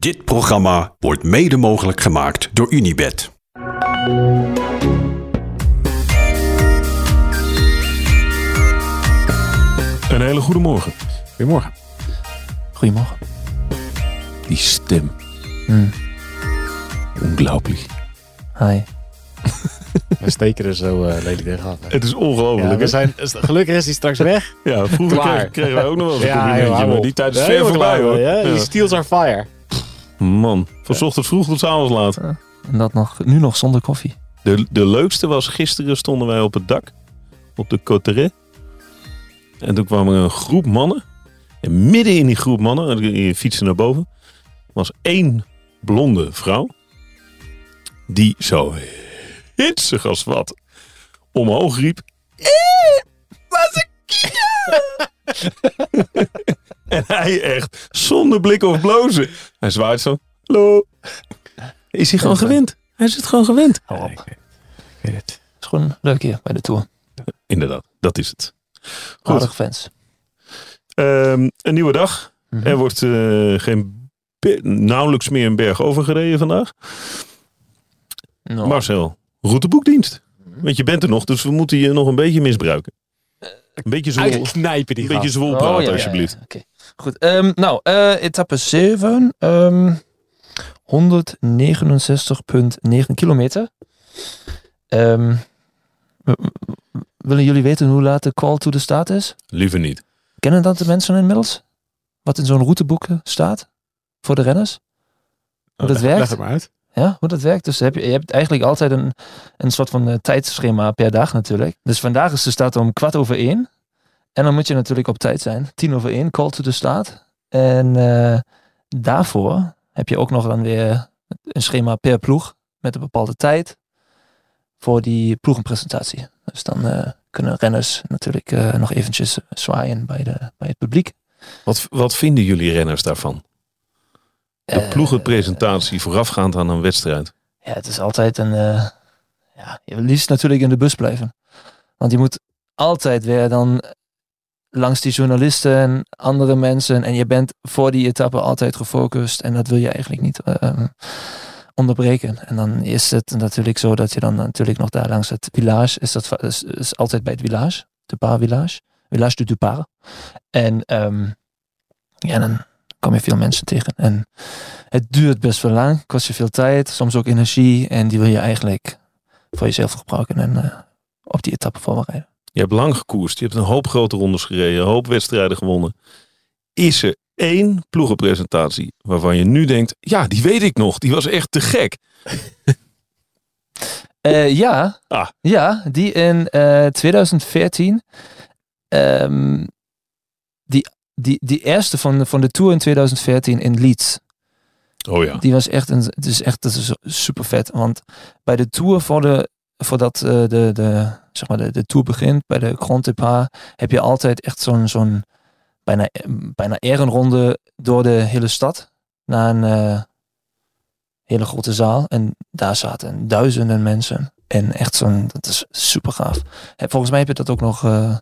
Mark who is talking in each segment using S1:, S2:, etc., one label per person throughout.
S1: Dit programma wordt mede mogelijk gemaakt door Unibed.
S2: Een hele goede morgen.
S3: Goedemorgen.
S4: Goedemorgen.
S2: Die stem.
S4: Hmm.
S2: Ongelooflijk.
S4: Hi.
S3: We steken er zo eh, lelijk tegen af. hè.
S2: Het is ongelooflijk.
S3: Ja, we zijn, gelukkig is hij straks weg.
S2: Ja, vroeger kregen, kregen wij ook nog wel eens een
S3: joh, hou
S2: maar die tijd is ver voorbij hoor.
S3: Ja?
S2: Ja.
S3: Die steals are fire.
S2: Man, van 's ochtends vroeg tot avonds laat.
S4: En dat nog, nu nog zonder koffie.
S2: De, de leukste was gisteren stonden wij op het dak. Op de Coteret. En toen kwam er een groep mannen. En midden in die groep mannen, die fietsen naar boven, was één blonde vrouw. Die zo hitsig als wat omhoog riep. "Eh, was een En hij echt zonder blik of blozen. Hij zwaait zo. Hallo. Is hij gewoon gewend? Hij is het gewoon gewend.
S4: Hou op.
S3: ik weet het.
S4: Het is gewoon leuk hier bij de Tour.
S2: Inderdaad, dat is het. Goed.
S4: Aardig fans.
S2: Ehm, een nieuwe dag.
S4: Mhm.
S2: Er wordt eh, geen nauwelijks meer een berg overgereden vandaag.
S4: Nou,
S2: Marcel, routeboekdienst.
S4: Mhm.
S2: Want je bent er nog, dus we moeten je nog een beetje misbruiken. Een beetje
S3: Uitknijpen die
S2: een beetje
S3: gast.
S2: zwoel
S4: Oh,
S2: praten,
S4: ja, ja, ja.
S2: alsjeblieft.
S4: Goed. ehm, nou, eh, etappe 7. ehm 169,9 kilometer. Ehm, w- willen jullie weten hoe laat de call to the start is?
S2: Liever niet.
S4: Kennen dat de mensen inmiddels? Wat in zo'n routeboek eh, staat? Voor de renners? Hoe dat
S3: Leg- Leg
S4: werkt?
S3: het maar uit.
S4: Ja, hoe dat werkt. Dus heb je, je hebt eigenlijk altijd een, een soort van eh, tijdschema per dag natuurlijk. Dus vandaag is de start om kwart over één. En dan moet je natuurlijk op tijd zijn. Tien over één, call to the start. En eh, daarvoor heb je ook nog dan weer een schema per ploeg. Met een bepaalde tijd. Voor die ploegenpresentatie. Dus dan eh, kunnen renners natuurlijk eh, nog eventjes zwaaien bij, de, bij het publiek.
S2: Wat, wat vinden jullie renners daarvan? De ploegenpresentatie voorafgaand aan een wedstrijd.
S4: Ja, het is altijd een. ja, je liefst natuurlijk in de bus blijven. Want je moet altijd weer dan langs die journalisten en andere mensen. En je bent voor die etappe altijd gefocust. En dat wil je eigenlijk niet eh, onderbreken. En dan is het natuurlijk zo dat je dan natuurlijk nog daar langs het village. Is dat is, altijd bij het village. De Paar Village. Village du Dupar. En ehm, ja, dan kom je veel mensen tegen. En het duurt best wel lang, kost je veel tijd, soms ook energie. En die wil je eigenlijk voor jezelf gebruiken en eh, op die etappe voorbereiden.
S2: Je hebt lang gekoerst. Je hebt een hoop grote rondes gereden. Een hoop wedstrijden gewonnen. Is er één ploegenpresentatie waarvan je nu denkt... Ja, die weet ik nog. Die was echt te gek.
S4: Eh, ja,
S2: Ah.
S4: ja, die in eh, 2014. ehm, die, die, die eerste van, van de Tour in 2014 in Leeds.
S2: Oh ja.
S4: Die was echt, een, het is echt dat is super vet. Want bij de Tour, voor de, voordat eh, de, de, zeg maar de, de Tour begint, bij de Grand Depart, heb je altijd echt zo'n zo'n bijna, bijna ehrenronde door de hele stad. Naar een eh, hele grote zaal. En daar zaten duizenden mensen. En echt zo'n, dat is super gaaf. En volgens mij heb je dat ook nog eh,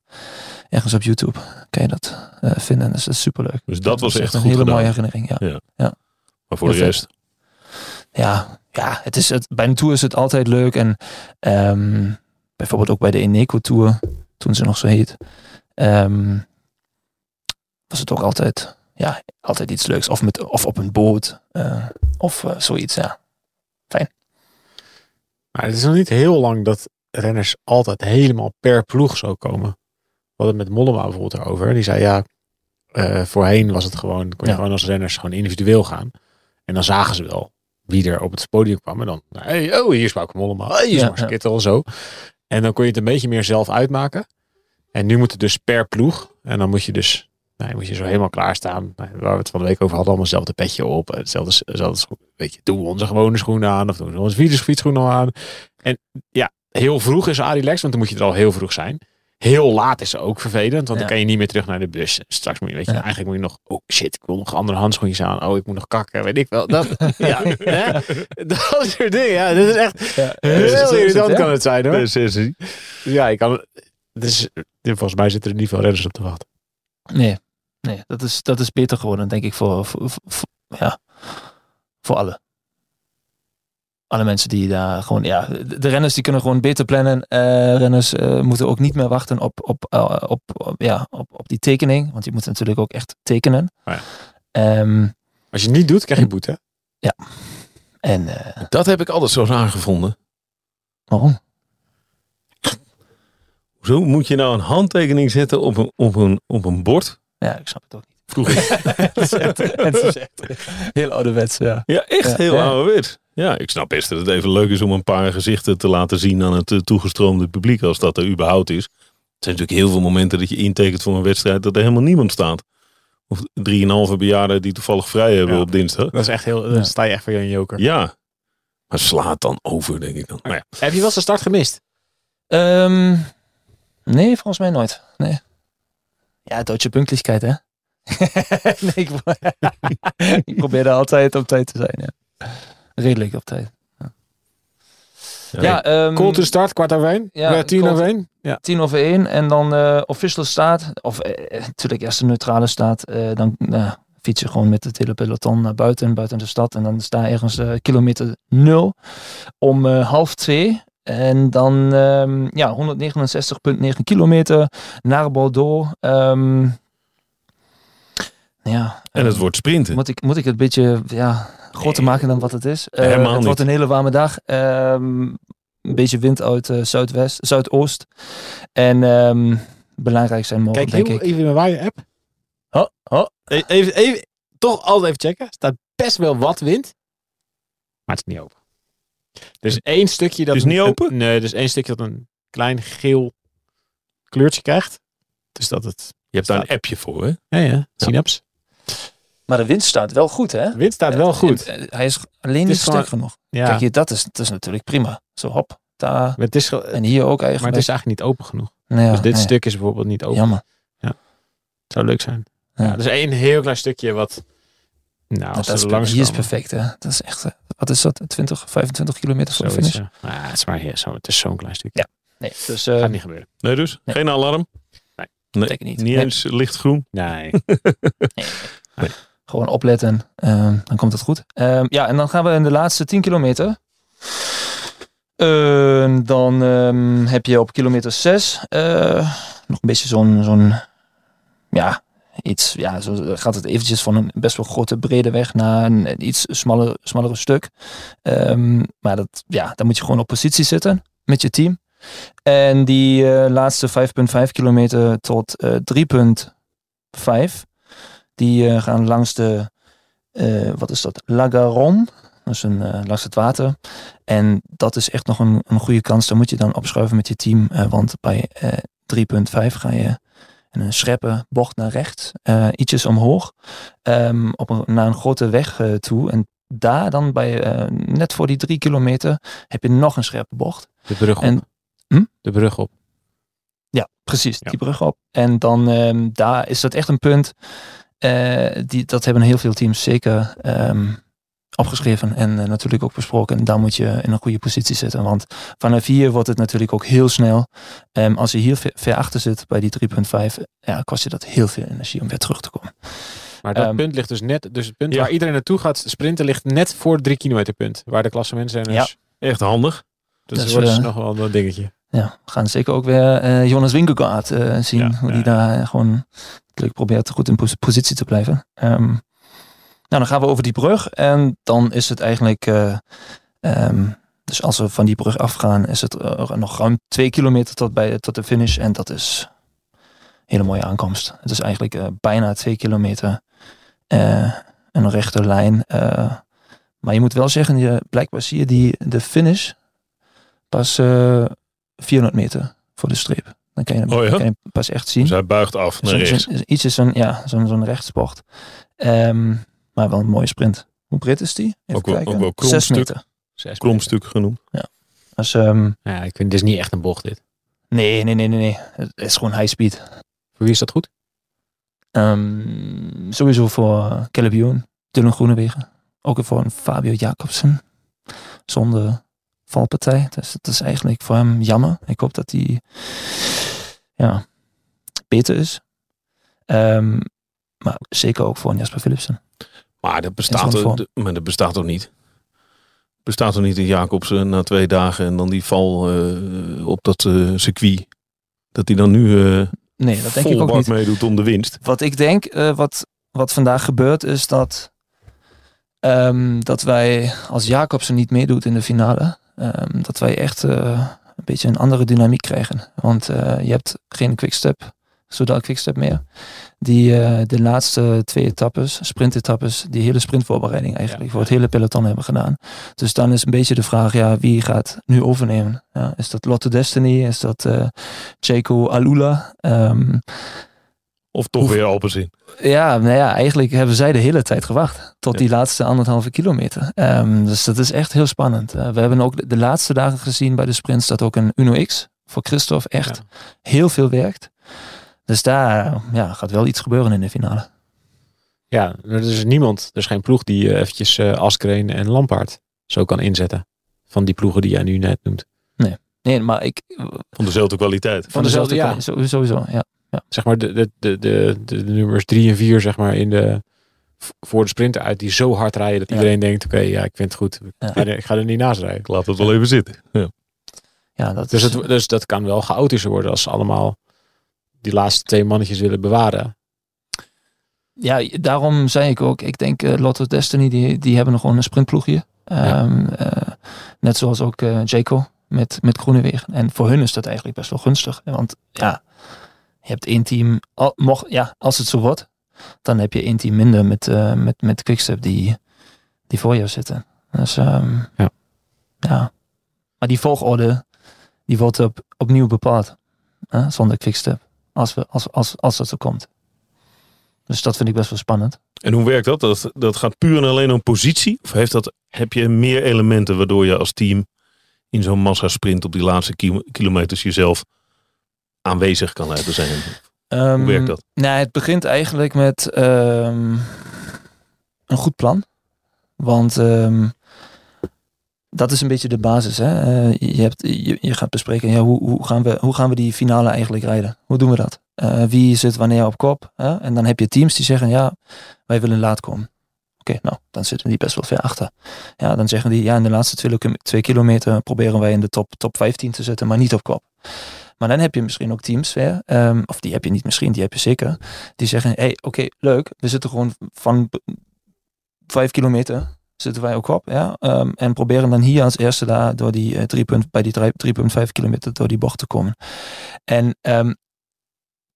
S4: ergens op YouTube. Kan je dat vinden. Dus dat is super leuk.
S2: Dus dat was echt
S4: een hele
S2: gedaan.
S4: mooie herinnering. Ja.
S2: Maar voor de rest...
S4: Ja, ja het is het, bij een tour is het altijd leuk. En ehm, bijvoorbeeld ook bij de Eneco Tour, toen ze nog zo heet, ehm, was het ook altijd, ja, altijd iets leuks. Of, met, of op een boot, eh, of eh, zoiets, ja.
S3: Maar het is nog niet heel lang dat renners altijd helemaal per ploeg zo komen. We hadden het met Mollema bijvoorbeeld erover. Die zei ja, eh, voorheen was het gewoon, kon je
S4: Ja.
S3: gewoon als renners gewoon individueel gaan. En dan zagen ze wel wie er op het podium kwam. En dan, hey, oh hier is Bauke Mollema, hey, hier is
S4: Ja.
S3: Kittel, zo. En dan kon je het een beetje meer zelf uitmaken. En nu moet het dus per ploeg. En dan moet je dus, nou, moet je zo helemaal klaarstaan. Nou, Waar we het van de week over hadden, allemaal hetzelfde petje op. Hetzelfde, hetzelfde weet je, doen we onze gewone schoenen aan. Of doen we onze fiets- fietsschoenen aan. En ja, heel vroeg is Adilex, want dan moet je er al heel vroeg zijn. Heel laat is ook vervelend, want dan kan je niet meer terug naar de bus. Straks moet je, weet je, eigenlijk moet je nog, oh shit, ik wil nog andere handschoentjes aan. Oh, ik moet nog kakken, weet ik wel. Dat, ja, hè? dat soort dingen. Ja, dat is echt heel irritant kan het zijn hoor. Dus ja, ik kan, dus, volgens mij zitten er niet veel renners op te wachten.
S4: Nee, nee dat, is, dat is beter geworden, denk ik, voor, voor, voor- ja, Voor alle. Alle mensen die daar gewoon, ja, de, renners die kunnen gewoon beter plannen. Eh, renners eh, moeten ook niet meer wachten op, op, eh, op, op, ja, op, op die tekening. Want die moeten natuurlijk ook echt tekenen.
S3: Oh ja.
S4: Ehm,
S3: Als je het niet doet, krijg je boete.
S4: en eh,
S2: Dat heb ik altijd zo raar gevonden.
S4: waarom?
S2: Zo moet je nou een handtekening zetten op een, op een, op een bord?
S4: Ja, ik snap het ook niet.
S2: Vroeger.
S4: het is echt, het is echt heel ouderwets, ja.
S2: Ja, echt
S4: Ja,
S2: heel
S4: ja.
S2: ouderwets. Ja, ik snap best dat het even leuk is om een paar gezichten te laten zien aan het eh, toegestroomde publiek, als dat er überhaupt is. Er zijn natuurlijk heel veel momenten dat je intekent voor een wedstrijd dat er helemaal niemand staat. Of drieënhalve bejaarden die toevallig vrij hebben
S3: Ja.
S2: op dinsdag.
S3: Dat is echt heel,
S4: Ja.
S3: dan sta je echt voor je een joker.
S2: Ja, maar slaat dan over, denk ik dan.
S3: Maar ja. Heb je wel eens de start gemist?
S4: Ehm, nee, volgens mij nooit. Nee. Ja, Duitse puntelijkheid, hè? nee, ik, pro- ik probeerde altijd op tijd te zijn, ja. Redelijk op tijd.
S2: Ja,
S4: Ja, ehm,
S3: to start, kwart over één?
S4: ja,
S3: Ja, tien over één? Ja.
S4: tien over één en dan eh official staat. Of eh, natuurlijk eerst de neutrale staat. eh, dan eh, fiets je gewoon met het hele peloton naar buiten, buiten de stad. En dan sta je ergens eh, kilometer nul om eh, half twee. En dan ehm, ja, 169,9 kilometer naar Bordeaux. Ehm, ja,
S2: En het
S4: ehm,
S2: wordt sprinten.
S4: moet ik, moet ik het een beetje ja, groter
S2: Nee.
S4: maken dan wat het is? Eh,
S2: Helemaal
S4: het wordt een hele warme dag. Ehm, een beetje wind uit eh, zuidwest, zuidoost. En ehm, belangrijk zijn morgen,
S3: Kijk
S4: denk
S3: heel
S4: ik.
S3: even in mijn app.
S4: Oh, oh.
S3: E- Even, even, toch altijd even checken. Er staat best wel wat wind. Maar het is niet open. Er is één stukje dat...
S2: Het is niet
S3: een-
S2: open?
S3: nee, er is één stukje dat een klein geel kleurtje krijgt. Dus dat het...
S2: Je hebt daar een appje voor, hè?
S3: Ja, ja. Synaps.
S4: Maar de wind staat wel goed, hè?
S3: De wind staat wel goed.
S4: Eh, Hij is alleen niet sterk genoeg.
S3: Ja.
S4: Kijk, hier, dat is, dat is natuurlijk prima. Zo hop, daar.
S3: Het is,
S4: En hier ook eigenlijk.
S3: maar het is eigenlijk niet open genoeg.
S4: Nou ja,
S3: dus dit
S4: nee,
S3: stuk is bijvoorbeeld niet open.
S4: Jammer.
S3: Het zou leuk zijn.
S4: Ja.
S3: Ja. er is één heel klein stukje wat... Nou, als
S4: dat is,
S3: er langs
S4: hier is perfect, hè? Dat is echt, eh, wat is dat? 20, 25 kilometer voor de finish?
S3: ja. Maar het is maar heel, zo, het is zo'n klein stukje.
S4: Nee, dus eh
S3: Gaat niet gebeuren.
S2: Nee, dus?
S4: Nee.
S2: Geen alarm?
S3: Nee.
S2: nee.
S4: Niet.
S2: Niet
S4: Nee.
S2: eens lichtgroen?
S3: Nee.
S4: gewoon opletten. ehm, dan komt het goed. Ehm, ja, en dan gaan we in de laatste 10 kilometer. Ehm, dan ehm, heb je op kilometer 6 nog een beetje zo'n, zo'n ja, iets, ja, zo gaat het eventjes van een best wel grote brede weg naar een iets smaller, smallere stuk. Ehm, maar dat, ja, dan moet je gewoon op positie zitten met je team. En die eh, laatste 5,5 kilometer tot eh 3,5 die eh, gaan langs de, eh, wat is dat, La Garonne. Dat is een, eh, langs het water. En dat is echt nog een, een goede kans. Daar moet je dan opschuiven met je team. eh, want bij eh 3.5 ga je een scherpe bocht naar rechts. eh, ietsjes omhoog. ehm, op een, naar een grote weg eh, toe. En daar dan bij, eh, net voor die drie kilometer, heb je nog een scherpe bocht.
S3: De brug op.
S4: En- Hm?
S3: De brug op.
S4: Ja, precies.
S3: Ja.
S4: Die brug op. En dan ehm, daar is dat echt een punt. eh, die, dat hebben heel veel teams zeker ehm, opgeschreven en eh, natuurlijk ook besproken. En daar moet je in een goede positie zitten. Want vanaf hier wordt het natuurlijk ook heel snel. Ehm, als je hier ver, ver achter zit bij die 3.5, ja, kost je dat heel veel energie om weer terug te komen.
S3: Maar dat punt ligt dus net, dus het punt
S2: Ja.
S3: waar iedereen naartoe gaat sprinten ligt net voor het drie kilometer punt. Waar de klassementsrenners.
S2: Echt handig.
S3: Dus
S4: Dat is,
S3: dus
S4: eh,
S3: nog wel een dingetje.
S4: Ja, we gaan zeker ook weer eh, Jonas Winkelgaard eh, zien.
S3: Ja,
S4: hoe
S3: ja,
S4: die daar eh, gewoon natuurlijk probeert goed in pos- positie te blijven. Ehm, nou, dan gaan we over die brug. En dan is het eigenlijk... eh, ehm, dus als we van die brug afgaan, is het nog ruim twee kilometer tot, bij, tot de finish. En dat is een hele mooie aankomst. Het is eigenlijk bijna twee kilometer. een rechte lijn. maar je moet wel zeggen, je, blijkbaar zie je die, de finish pas 400 meter voor de streep. Dan kan je hem,
S2: Oh ja?
S4: kan je hem pas echt zien.
S2: Dus hij buigt af naar rechts.
S4: iets is een, ja, zo'n zo'n rechtsbocht. Ehm, maar wel een mooie sprint. Hoe breed is die? Even
S2: Ook wel-
S4: kijken.
S2: ook wel
S4: Zes meter.
S3: Zes
S2: Klompstuk genoemd.
S4: Dus, ehm,
S3: Ja, ik vind dit is niet echt een bocht dit.
S4: nee, nee, nee, nee, nee. Het is gewoon high speed.
S3: Voor wie is dat goed?
S4: Ehm, sowieso voor uh, Caleb Dylan Groenewegen. Ook voor een Fabio Jacobsen. Zonder valpartij. Dus dat is eigenlijk voor hem jammer. Ik hoop dat hij ja, beter is. Ehm, maar zeker ook voor Jasper Philipsen.
S2: Maar dat bestaat, er, maar dat bestaat toch niet? Bestaat er niet een Jacobsen na twee dagen en dan die val eh, op dat eh, circuit? Dat hij dan nu eh
S4: Nee, dat denk ik ook niet.
S2: meedoet om de winst.
S4: Wat ik denk, wat, wat vandaag gebeurt, is dat, ehm, dat wij, als Jacobsen niet meedoet in de finale, ehm, dat wij echt eh, een beetje een andere dynamiek krijgen. Want eh, je hebt geen quickstep, zodra quickstep meer. Die eh, de laatste twee etappes, sprintetappes, die hele sprintvoorbereiding eigenlijk
S3: Ja.
S4: voor het hele peloton hebben gedaan. Dus dan is een beetje de vraag, ja, wie gaat nu overnemen? Ja, is dat Lotto Destiny? Is dat Jaco Alula? Ehm,
S2: Of toch weer Alpecin.
S4: ja, nou ja, eigenlijk hebben zij de hele tijd gewacht. Tot
S2: Ja.
S4: die laatste anderhalve kilometer. Ehm, dus dat is echt heel spannend. Eh, we hebben ook de, laatste dagen gezien bij de sprints dat ook een Uno X voor Christophe echt heel veel werkt. Dus daar ja, gaat wel iets gebeuren in de finale.
S3: Ja, er is niemand, er is geen ploeg die eh, eventjes eh Askreen en Lampaard zo kan inzetten. Van die ploegen die jij nu net noemt.
S4: Nee, maar ik...
S2: Van dezelfde kwaliteit.
S4: Van
S3: dezelfde,
S4: dezelfde
S3: ja.
S4: kwaliteit, Sowieso, ja.
S3: Zeg maar de, de, de, de, de, nummers drie en vier zeg maar in de, voor de sprinter uit die zo hard rijden dat
S4: Ja.
S3: iedereen denkt oké, ja ik vind het goed. Ik
S4: Ja.
S3: ga, er, ik ga er niet naast rijden.
S2: Ik laat het wel even zitten. Ja.
S4: ja dat
S3: Dus,
S4: is,
S3: het, dus dat kan wel chaotischer worden als ze allemaal die laatste twee mannetjes willen bewaren.
S4: ja, daarom zei ik ook, ik denk eh, Lotto Destiny, die, die hebben nog gewoon een sprintploegje. Ehm, eh, net zoals ook eh Jaco met, met Groenewegen. En voor hun is dat eigenlijk best wel gunstig. Want ja, je hebt team, al, mocht, ja, als het zo wordt, dan heb je team minder met, eh, met, met Quickstep die, die voor jou zitten. Dus ehm,
S3: Ja.
S4: ja. Maar die volgorde, die wordt op, opnieuw bepaald. hè, zonder Quickstep. Als, we, als, als, als dat zo komt. Dus dat vind ik best wel spannend.
S2: En hoe werkt dat? dat? Dat gaat puur en alleen om positie? Of heeft dat, heb je meer elementen waardoor je als team in zo'n massasprint op die laatste kilo- kilometers jezelf aanwezig kan laten zijn?
S4: Ehm,
S2: Hoe werkt dat?
S4: Nou, het begint eigenlijk met ehm, een goed plan. Want ehm, dat is een beetje de basis. Hè? Eh, je, hebt, je, je gaat bespreken, ja, hoe, hoe, gaan we, hoe gaan we die finale eigenlijk rijden? Hoe doen we dat? Eh, wie zit wanneer op kop? Hè? En dan heb je teams die zeggen, ja, wij willen laat komen. Oké, nou, dan zitten die best wel ver achter. Ja, dan zeggen die, ja, in de laatste twee kilometer proberen wij in de top, top 15 te zitten, maar niet op kop. Maar dan heb je misschien ook teams weer, ehm, of die heb je niet misschien, die heb je zeker, die zeggen, hey, oké, leuk, we zitten gewoon van vijf kilometer zitten wij ook op, ja, ehm, en proberen dan hier als eerste daar door die eh, drie punt, bij die drie- 3,5 kilometer door die bocht te komen. En ehm,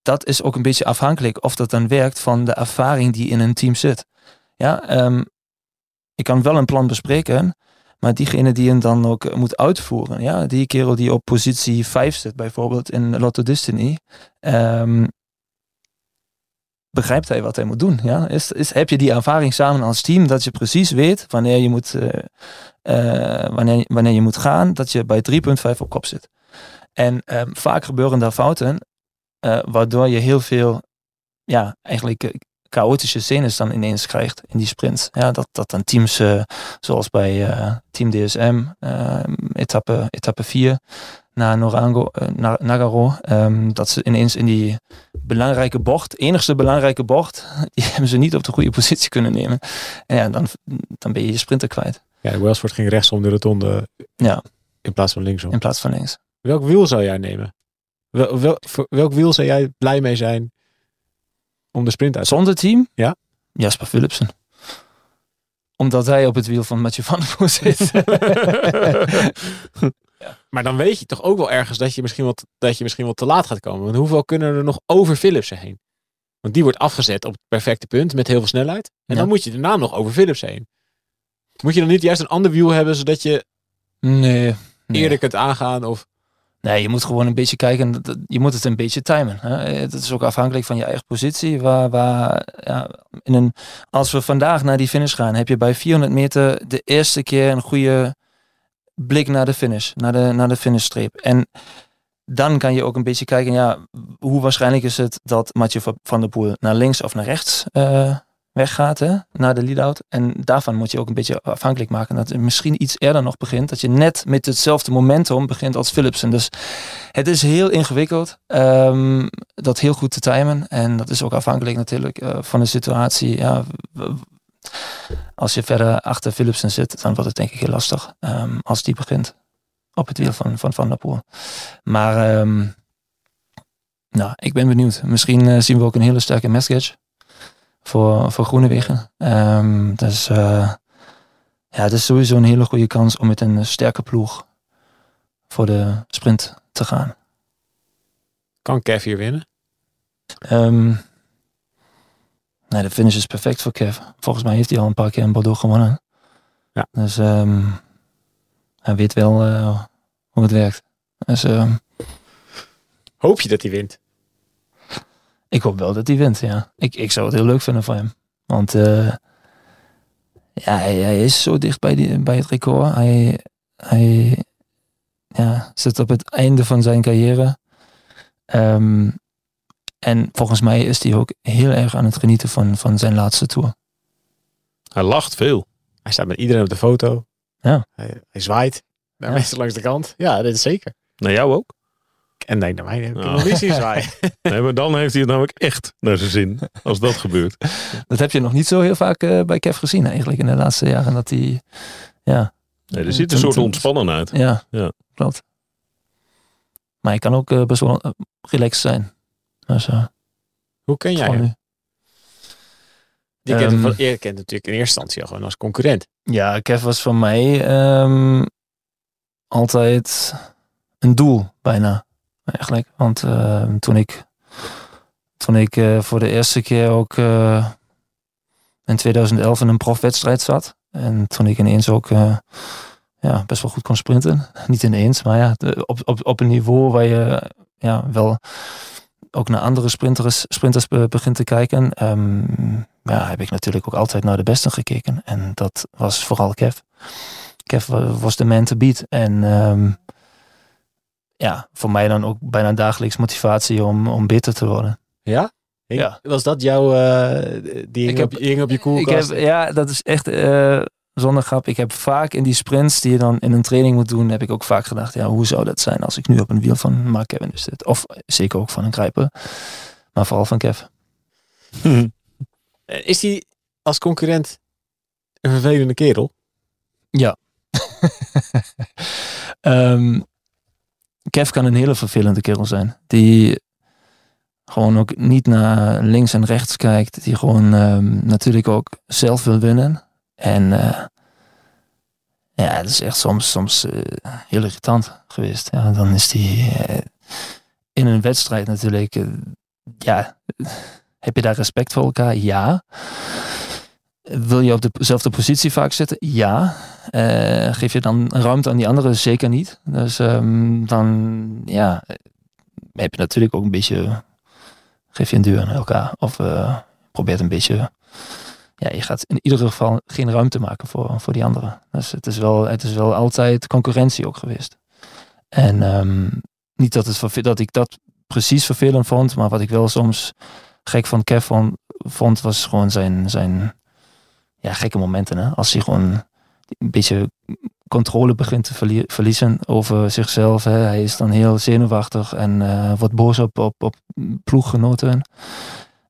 S4: dat is ook een beetje afhankelijk of dat dan werkt van de ervaring die in een team zit. Ja, ik kan wel een plan bespreken, maar diegene die hem dan ook moet uitvoeren, ja, die kerel die op positie 5 zit, bijvoorbeeld in Lotto Destiny, ehm, begrijpt hij wat hij moet doen? Ja? Is, is, heb je die ervaring samen als team dat je precies weet wanneer je moet, eh, eh, wanneer, wanneer je moet gaan, dat je bij 3,5 op kop zit. En ehm, vaak gebeuren daar fouten, eh, waardoor je heel veel, ja, eigenlijk chaotische scènes dan ineens krijgt in die sprint. Ja, dat, dat dan teams, eh, zoals bij eh, Team DSM, eh, etappe, etappe 4, naar Norango, naar Nagaro, ehm, dat ze ineens in die belangrijke bocht, enigste belangrijke bocht, die hebben ze niet op de goede positie kunnen nemen. En ja, dan, dan ben je je sprinter kwijt.
S3: Ja, Welsford ging rechtsom de rotonde
S4: Ja,
S3: in plaats van linksom.
S4: in plaats van links.
S3: Welk wiel zou jij nemen? Wel, wel, voor welk wiel zou jij blij mee zijn om de sprint uit te
S4: Zonder team?
S3: Ja.
S4: Jasper Philipsen. Omdat hij op het wiel van Mathieu van der Poel zit.
S3: Maar dan weet je toch ook wel ergens dat je misschien wat, dat je misschien wat te laat gaat komen. Want hoeveel kunnen er nog over Philipsen heen? Want die wordt afgezet op het perfecte punt met heel veel snelheid. En
S4: Ja.
S3: dan moet je daarna nog over Philipsen heen. Moet je dan niet juist een ander wiel hebben zodat je
S4: nee. nee.
S3: eerder kunt aangaan? Of
S4: Nee, je moet gewoon een beetje kijken. Je moet het een beetje timen. Hè? Het is ook afhankelijk van je eigen positie. Waar, waar, ja, in een, als we vandaag naar die finish gaan, heb je bij 400 meter de eerste keer een goede blik naar de finish, naar de, naar de finishstreep. En dan kan je ook een beetje kijken, ja, hoe waarschijnlijk is het dat Mathieu van- der Poel naar links of naar rechts eh, weggaat, hè, naar de lead-out. En daarvan moet je ook een beetje afhankelijk maken dat het misschien iets eerder nog begint. Dat je net met hetzelfde momentum begint als Philipsen. Dus het is heel ingewikkeld, ehm, dat heel goed te timen. En dat is ook afhankelijk natuurlijk eh, van de situatie. Ja, als je verder achter Philipsen zit, dan wordt het denk ik heel lastig. ehm, als die begint op het wiel van Van, van der Poel. Maar ehm, nou, ik ben benieuwd. Misschien eh, zien we ook een hele sterke message voor, voor Groenewegen. Ehm dus eh, ja, het is sowieso een hele goede kans om met een sterke ploeg voor de sprint te gaan.
S3: Kan Kev hier winnen?
S4: Ehm nee, de finish is perfect voor Kev. Volgens mij heeft hij al een paar keer in Bordeaux gewonnen.
S3: Ja.
S4: Dus ehm, hij weet wel eh, hoe het werkt. Dus ehm,
S3: Hoop je dat hij wint?
S4: Ik hoop wel dat hij wint, ja. Ik, ik zou het heel leuk vinden voor hem. Want eh, ja, hij, hij is zo dicht bij, die, bij het record. Hij, hij ja, zit op het einde van zijn carrière. Ehm, en volgens mij is hij ook heel erg aan het genieten van, van zijn laatste tour.
S2: Hij lacht veel.
S3: Hij staat met iedereen op de foto.
S4: Ja.
S3: Hij, hij zwaait naar
S4: Ja.
S3: mensen langs de kant. Ja, dat is zeker.
S2: Naar jou ook?
S3: En nee, naar mij heb ik
S2: Oh. Nee, maar dan heeft hij het namelijk echt naar zijn zin. Als dat gebeurt.
S4: Dat heb je nog niet zo heel vaak eh, bij Kev gezien eigenlijk in de laatste jaren. Dat hij, ja.
S2: Nee, er ziet een soort ontspannen uit.
S4: Ja,
S2: Ja.
S4: klopt. Maar hij kan ook eh, best wel eh, relaxed zijn. Dus,
S3: Hoe ken jij hem?
S4: nu.
S3: Je kent, hem
S4: Ehm,
S3: van, je kent hem natuurlijk in eerste instantie al gewoon als concurrent.
S4: Ja, Kev was voor mij ehm, altijd een doel, bijna. Eigenlijk. Want ehm, toen ik, toen ik eh, voor de eerste keer ook eh, in 2011 in een profwedstrijd zat. En toen ik ineens ook eh, ja, best wel goed kon sprinten. Niet ineens, maar ja, op, op, op een niveau waar je ja, wel ook naar andere sprinters, sprinters be- begint te kijken. ehm, ja, heb ik natuurlijk ook altijd naar de beste gekeken. En dat was vooral Kev. Kev wa- was de man to beat. En ehm, ja, voor mij dan ook bijna dagelijks motivatie om, om beter te worden.
S3: Ja? Hing-
S4: Ja.
S3: Was dat jouw, eh, die hing,
S4: Ik heb-
S3: op, hing op je
S4: Ik
S3: koelkast?
S4: heb, ja, dat is echt eh, zonder grap. Ik heb vaak in die sprints die je dan in een training moet doen, heb ik ook vaak gedacht, ja, hoe zou dat zijn als ik nu op een wiel van Mark Cavendish zit? Of zeker ook van een Grijper. Maar vooral van Kev.
S3: Is hij als concurrent een vervelende kerel?
S4: Ehm, Kev kan een hele vervelende kerel zijn. Die gewoon ook niet naar links en rechts kijkt. Die gewoon ehm, natuurlijk ook zelf wil winnen. En eh, ja, het is echt soms, soms eh, heel irritant geweest. Ja, dan is die eh, in een wedstrijd natuurlijk. ja, heb je daar respect voor elkaar? Ja. Wil je op dezelfde positie vaak zitten? Ja. Eh, geef je dan ruimte aan die anderen? Zeker niet. Dus ehm, dan ja, eh, heb je natuurlijk ook een beetje. Geef je een duur aan elkaar. Of eh, probeert een beetje. Ja, je gaat in ieder geval geen ruimte maken voor, voor die anderen. Dus het is, wel, het is wel altijd concurrentie ook geweest. En ehm, niet dat, het, dat ik dat precies vervelend vond, maar wat ik wel soms gek van Kev vond was gewoon zijn, zijn ja, gekke momenten. Hè? Als hij gewoon een beetje controle begint te verlie- verliezen over zichzelf. Hè. Hij is dan heel zenuwachtig en eh, wordt boos op, op, op ploeggenoten.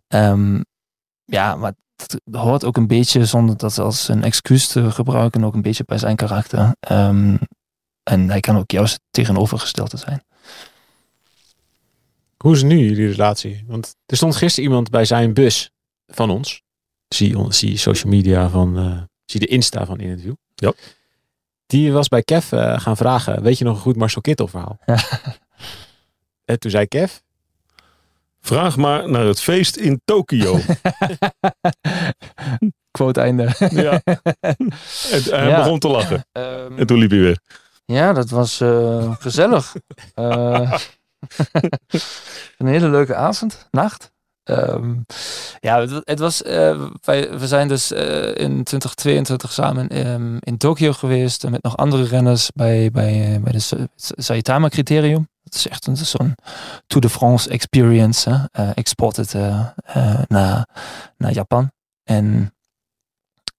S4: Ehm, ja, maar het hoort ook een beetje, zonder dat als een excuus te gebruiken, ook een beetje bij zijn karakter. Ehm, en hij kan ook juist tegenovergestelde zijn.
S3: Hoe is nu jullie relatie? Want er stond gisteren iemand bij zijn bus van ons. Zie, on- zie social media van, eh, zie de Insta van In het Wiel.
S2: Ja.
S3: Die was bij Kev eh, gaan vragen, weet je nog een goed Marcel Kittel verhaal? En toen zei Kev,
S2: Vraag maar naar het feest in Tokio.
S4: Quote einde.
S2: ja. En hij
S4: Ja.
S2: begon te lachen.
S4: Ehm,
S2: En toen liep hij weer.
S4: Ja, dat was eh, gezellig. Een hele leuke avond, nacht. Ehm, ja, het, wa- het was. eh, wij, we zijn dus eh, in 2022 samen ehm, in Tokio geweest. Met nog andere renners bij, bij, eh, bij de Sa- Saitama Criterium. Dat is echt zo'n Tour de France experience. Hè? exported naar, naar Japan. En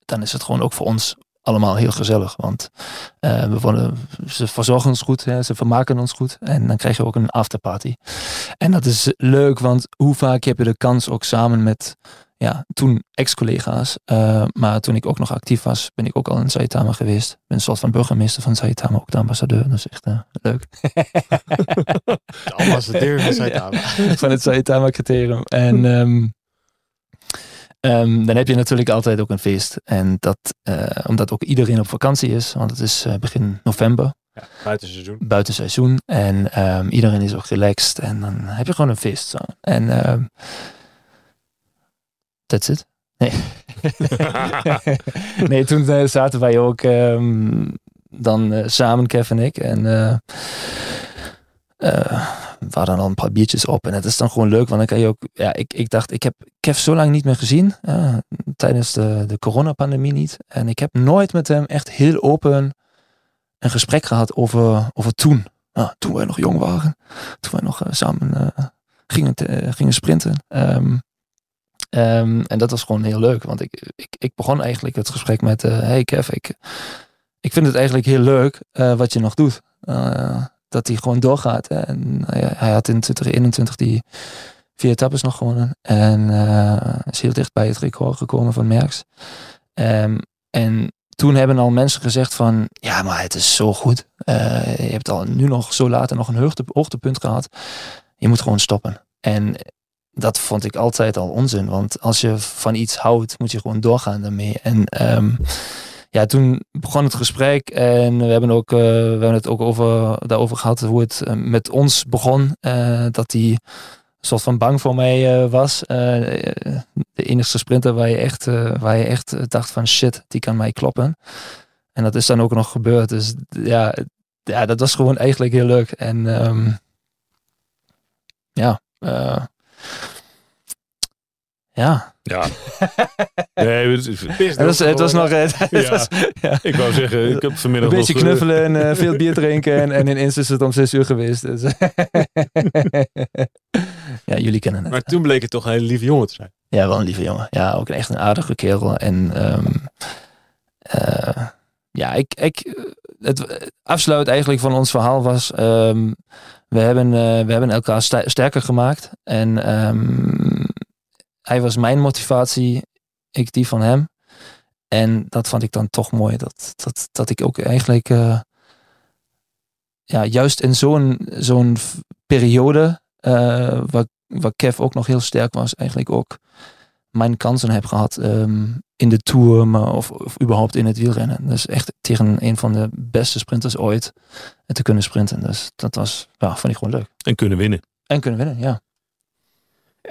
S4: dan is het gewoon ook voor ons allemaal heel gezellig. Want eh, we worden, ze verzorgen ons goed, hè, ze vermaken ons goed. En dan krijg je ook een afterparty. En dat is leuk, want hoe vaak heb je de kans ook samen met ja, toen ex-collega's. eh, maar toen ik ook nog actief was, ben ik ook al in Saitama geweest. Ik ben een soort van burgemeester van Saitama, ook de ambassadeur. Dat is echt eh, leuk.
S3: De ambassadeur van Saitama.
S4: van het Saitama criterium. En ehm, ehm, dan heb je natuurlijk altijd ook een feest. En dat, eh, omdat ook iedereen op vakantie is, want het is eh, begin november,
S3: Ja, buitenseizoen.
S4: buitenseizoen. En ehm, iedereen is ook relaxed. En dan heb je gewoon een feest. Zo. En ehm that's it. Nee. nee, toen eh, zaten wij ook ehm, dan samen, Kev en ik. En we hadden al een paar biertjes op. En het is dan gewoon leuk, want dan kan je ook... Ja, ik, ik dacht, ik heb Kev zo lang niet meer gezien. eh, tijdens de, de coronapandemie niet. En ik heb nooit met hem echt heel open een gesprek gehad over, over toen. Nou, toen wij nog jong waren. Toen wij nog eh, samen eh, gingen, gingen sprinten. Ehm, ehm, en dat was gewoon heel leuk. Want ik, ik, ik begon eigenlijk het gesprek met... hey Kev, ik, ik vind het eigenlijk heel leuk wat je nog doet. Eh, dat hij gewoon doorgaat. En hij, hij had in 2021 die vier etappes nog gewonnen. En eh, is heel dicht bij het record gekomen van Merckx. Ehm, en toen hebben al mensen gezegd van... Ja, maar het is zo goed. Eh, je hebt al nu nog zo later nog een hoogte, hoogtepunt gehad. Je moet gewoon stoppen. En dat vond ik altijd al onzin. Want als je van iets houdt, moet je gewoon doorgaan daarmee. En ehm, ja, toen begon het gesprek. En we hebben, ook, eh, we hebben het ook over, daarover gehad hoe het eh, met ons begon. Eh, dat hij een soort van bang voor mij was. De enige sprinter waar je, echt, waar je echt dacht van shit, die kan mij kloppen. En dat is dan ook nog gebeurd. Dus ja, ja dat was gewoon eigenlijk heel leuk. En ehm, ja, ja.
S2: Ja. Nee, het, is-
S4: Het was, het was nog het, het
S2: Ja.
S4: was, ja,
S2: ik wou zeggen, ik heb
S4: een
S2: vanmiddag
S4: beetje
S2: nog, eh,
S4: knuffelen en eh, veel bier drinken. En, en ineens is het om zes uur geweest. Dus. ja, jullie kennen het.
S3: Maar toen bleek het toch een hele lieve jongen te zijn.
S4: Ja, wel een lieve jongen. Ja, ook echt een aardige kerel. En ehm, eh, ja, ik, ik, het afsluit eigenlijk van ons verhaal was, ehm, we, hebben, eh, we hebben elkaar sterker gemaakt. En ehm, hij was mijn motivatie, ik die van hem. En dat vond ik dan toch mooi, dat, dat, dat ik ook eigenlijk, eh, ja, juist in zo'n zo'n periode, eh, waar, waar Kev ook nog heel sterk was, eigenlijk ook mijn kansen heb gehad ehm, in de Tour, maar of, of überhaupt in het wielrennen. Dus echt tegen een van de beste sprinters ooit te kunnen sprinten. Dus dat was, ja, vond ik gewoon leuk.
S2: en kunnen winnen.
S4: En kunnen winnen, ja.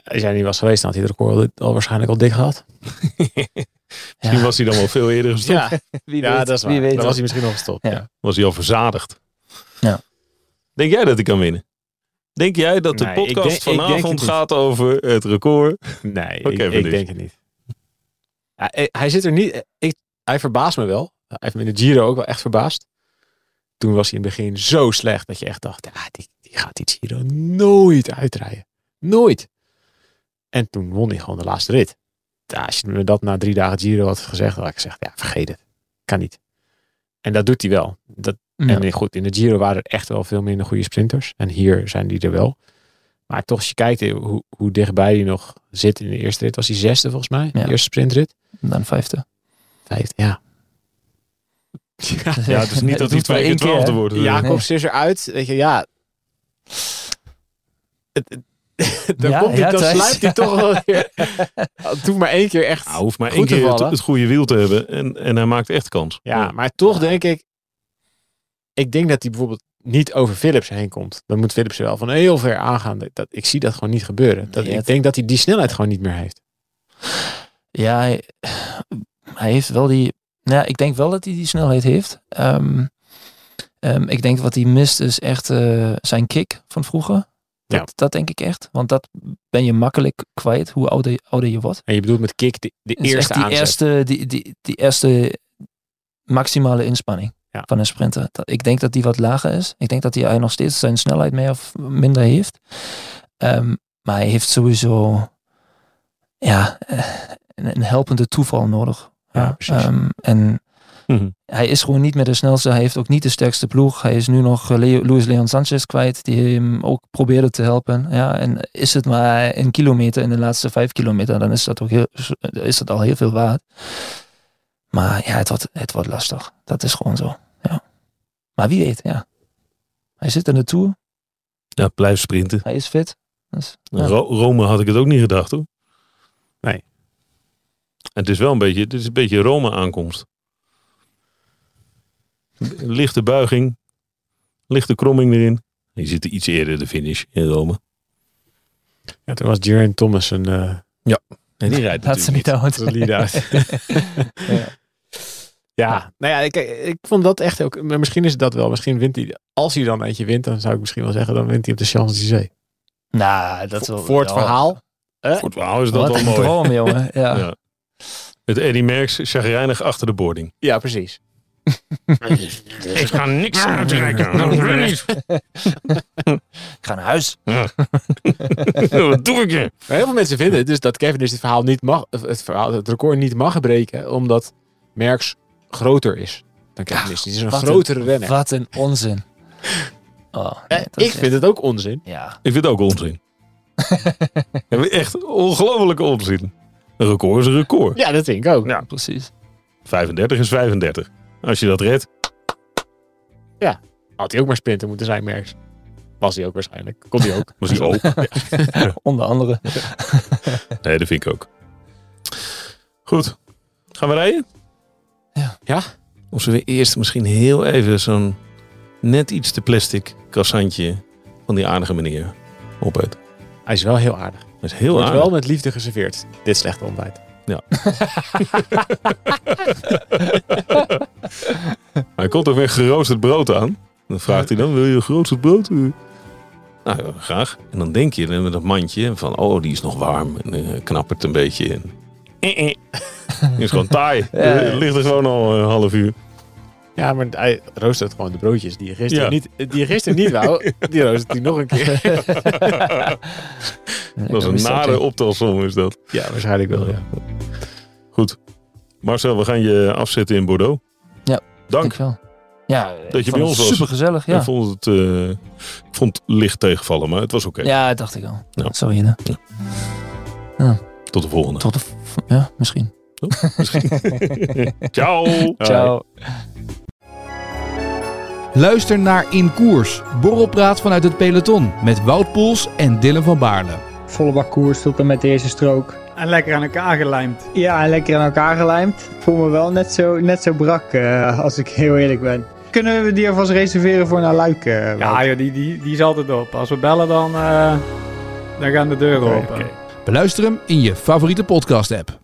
S3: Als jij niet was geweest, dan had hij het record al, al waarschijnlijk al dik gehad.
S2: Misschien was hij dan wel veel eerder gestopt.
S4: wie
S3: ja dat is waar.
S4: Wie weet
S3: dan was hij misschien nog gestopt.
S4: Ja.
S3: Ja.
S2: Was hij al verzadigd.
S4: Ja.
S2: Denk jij dat hij kan winnen? Denk jij dat de
S3: Nee,
S2: podcast
S3: denk-
S2: vanavond gaat over het record?
S3: Nee, ik, ik denk het niet. Ja, hij- hij zit er niet. Ik, hij verbaast me wel. Hij heeft me in de Giro ook wel echt verbaasd. Toen was hij in het begin zo slecht dat je echt dacht, ja, die, die gaat die Giro nooit uitrijden. Nooit. En toen won hij gewoon de laatste rit. Ja, als je me dat na drie dagen Giro had gezegd, had ik gezegd, ja, vergeet het. Kan niet. En dat doet hij wel. Dat,
S4: Ja.
S3: En goed, in de Giro waren er echt wel veel minder goede sprinters. En hier zijn die er wel. Maar toch, als je kijkt eh, hoe, hoe dichtbij hij nog zit in de eerste rit, was hij zesde volgens mij.
S4: Ja.
S3: De eerste sprintrit.
S4: Dan vijfde.
S3: Vijfde, ja. Ja,
S2: Ja, het is niet dat hij twee keer twaalfde
S4: hè?
S2: wordt.
S3: Jacobs is eruit. Weet je, ja. Het, het- dan
S4: Ja,
S3: komt hij,
S4: ja,
S3: dan sluipt hij toch wel weer. Doe maar één keer echt.
S2: Hij hoeft maar één keer het, goede wiel te hebben en, en hij maakt echt kans.
S3: Ja, maar toch denk ik. Ik denk dat hij bijvoorbeeld niet over Philips heen komt. Dan moet Philips er wel van heel ver aangaan. Dat, dat- ik zie dat gewoon niet gebeuren. Dat,
S4: Ja,
S3: ik denk dat hij die snelheid gewoon niet meer heeft.
S4: Ja, hij, hij heeft wel die. Nou, ja, ik denk wel dat hij die snelheid heeft. Ehm, ehm, ik denk wat hij mist is echt eh, zijn kick van vroeger. Dat,
S3: Ja.
S4: dat denk ik echt. Want dat ben je makkelijk kwijt hoe ouder, ouder je wordt.
S3: En je bedoelt met kick de, eerste
S4: die
S3: aanzet.
S4: eerste, die, die, die eerste maximale inspanning
S3: Ja.
S4: van een sprinter. Ik denk dat die wat lager is. Ik denk dat hij nog steeds zijn snelheid meer of minder heeft. Ehm, maar hij heeft sowieso ja, eh, een, helpende toeval nodig.
S3: Ja, precies.
S4: Ehm,
S2: Mhm.
S4: Hij is gewoon niet meer de snelste. Hij heeft ook niet de sterkste ploeg. Hij is nu nog eh, Leo, Luis Leon Sanchez kwijt, die hem ook probeerde te helpen. Ja, en is het maar een kilometer in de laatste vijf kilometer, dan is dat, ook heel, is dat al heel veel waard. Maar ja, het wordt, het wordt lastig. Dat is gewoon zo. Ja. Maar wie weet, ja. Hij zit in de Tour.
S2: Ja, blijf sprinten.
S4: Hij is fit. Dus, ja.
S2: Ro- Rome had ik het ook niet gedacht hoor.
S3: Nee.
S2: Het is wel een beetje, het is een beetje Rome aankomst. Lichte buiging. Lichte kromming erin. Je zit iets eerder de finish in Rome.
S3: Ja, toen was Geraint Thomas een uh,
S2: En die rijdt
S4: Laat ze niet uit.
S3: solide uit.
S4: Ja.
S3: Ja, nou ja, ik, ik vond dat echt ook. Maar misschien is het dat wel. Misschien wint hij. Als hij dan eentje wint, dan zou ik misschien wel zeggen, dan wint hij op de Champs-Élysées.
S4: Nou, dat is wel...
S3: Voor het
S4: ja.
S3: verhaal.
S2: Voor het verhaal is dat
S4: Wat
S2: wel mooi.
S4: droom, jongen. Ja.
S2: Ja. Met Eddie Merckx chagrijnig achter de boarding.
S3: Ja, precies.
S2: Ik ga niks uitreiken. Dat wil ik niet.
S4: Ik ga naar huis.
S2: Wat doe ik je?
S3: Heel veel mensen vinden dus dat Kevin het verhaal niet mag, of het, verhaal, het record niet mag breken, omdat Merckx groter is dan Kevin is. Die is een grotere renner.
S4: Wat een onzin. Oh, nee,
S3: Eh, ik vind het ook onzin.
S4: Ja.
S2: Ik vind het ook onzin. Ja, echt ongelofelijke onzin. Een record is een record.
S3: Ja, dat vind ik ook.
S2: Ja.
S4: precies.
S2: 35 is 35. Als je dat redt.
S3: Had hij ook maar sprinter moeten zijn, Merckx. Was hij ook waarschijnlijk. Kon hij ook.
S2: Was hij ook.
S4: Onder andere.
S2: Nee, dat vind ik ook. Goed. Gaan we rijden?
S4: Ja.
S3: Ja?
S2: Of zullen we eerst misschien heel even zo'n net iets te plastic croissantje van die aardige meneer opeten.
S3: Hij is wel heel aardig.
S2: Dat is heel
S3: Wordt
S2: aardig.
S3: wel met liefde geserveerd. Dit slechte ontbijt.
S2: Hij komt ook weer geroosterd brood aan. Dan vraagt hij dan, wil je geroosterd brood? Nou, ja, graag. En dan denk je met dat mandje van, oh, die is nog warm. En eh, knappert een beetje. En, eh, eh. Die is gewoon taai.
S4: Ja.
S2: Eh, Ligt er gewoon al een half uur.
S3: Ja, maar hij roostert gewoon de broodjes die je gisteren,
S2: Ja.
S3: niet, die je gisteren niet wou. Die roostert hij nog een keer.
S2: Dat is een nare optelsom is dat.
S3: Ja, waarschijnlijk wel, ja.
S2: Marcel, we gaan je afzetten in Bordeaux.
S4: Ja,
S2: Dank.
S4: Ik wel. Ja,
S2: Dat je bij ons was.
S4: Super gezellig, ja.
S2: Ik vond het, eh, ik vond het licht tegenvallen, maar het was oké.
S4: Ja, dat dacht ik al.
S2: Ja.
S4: Sorry, hè.
S2: Tot de volgende.
S4: Tot de... Ja, misschien.
S2: Ciao.
S4: Ciao.
S5: Luister naar In Koers, borrelpraat vanuit het peloton met Wout Poels en Dylan van Baarle.
S6: Volle bak koers tot en met de eerste strook.
S7: En lekker aan elkaar gelijmd.
S6: Ja, en lekker aan elkaar gelijmd. Ik voel me wel net zo, net zo brak, eh, als ik heel eerlijk ben. Kunnen we die alvast reserveren voor naar Luik? eh?
S7: Ja, joh, die, die, die is altijd op. Als we bellen, dan, eh, dan gaan de deuren open.
S5: Beluister hem in je favoriete podcast app.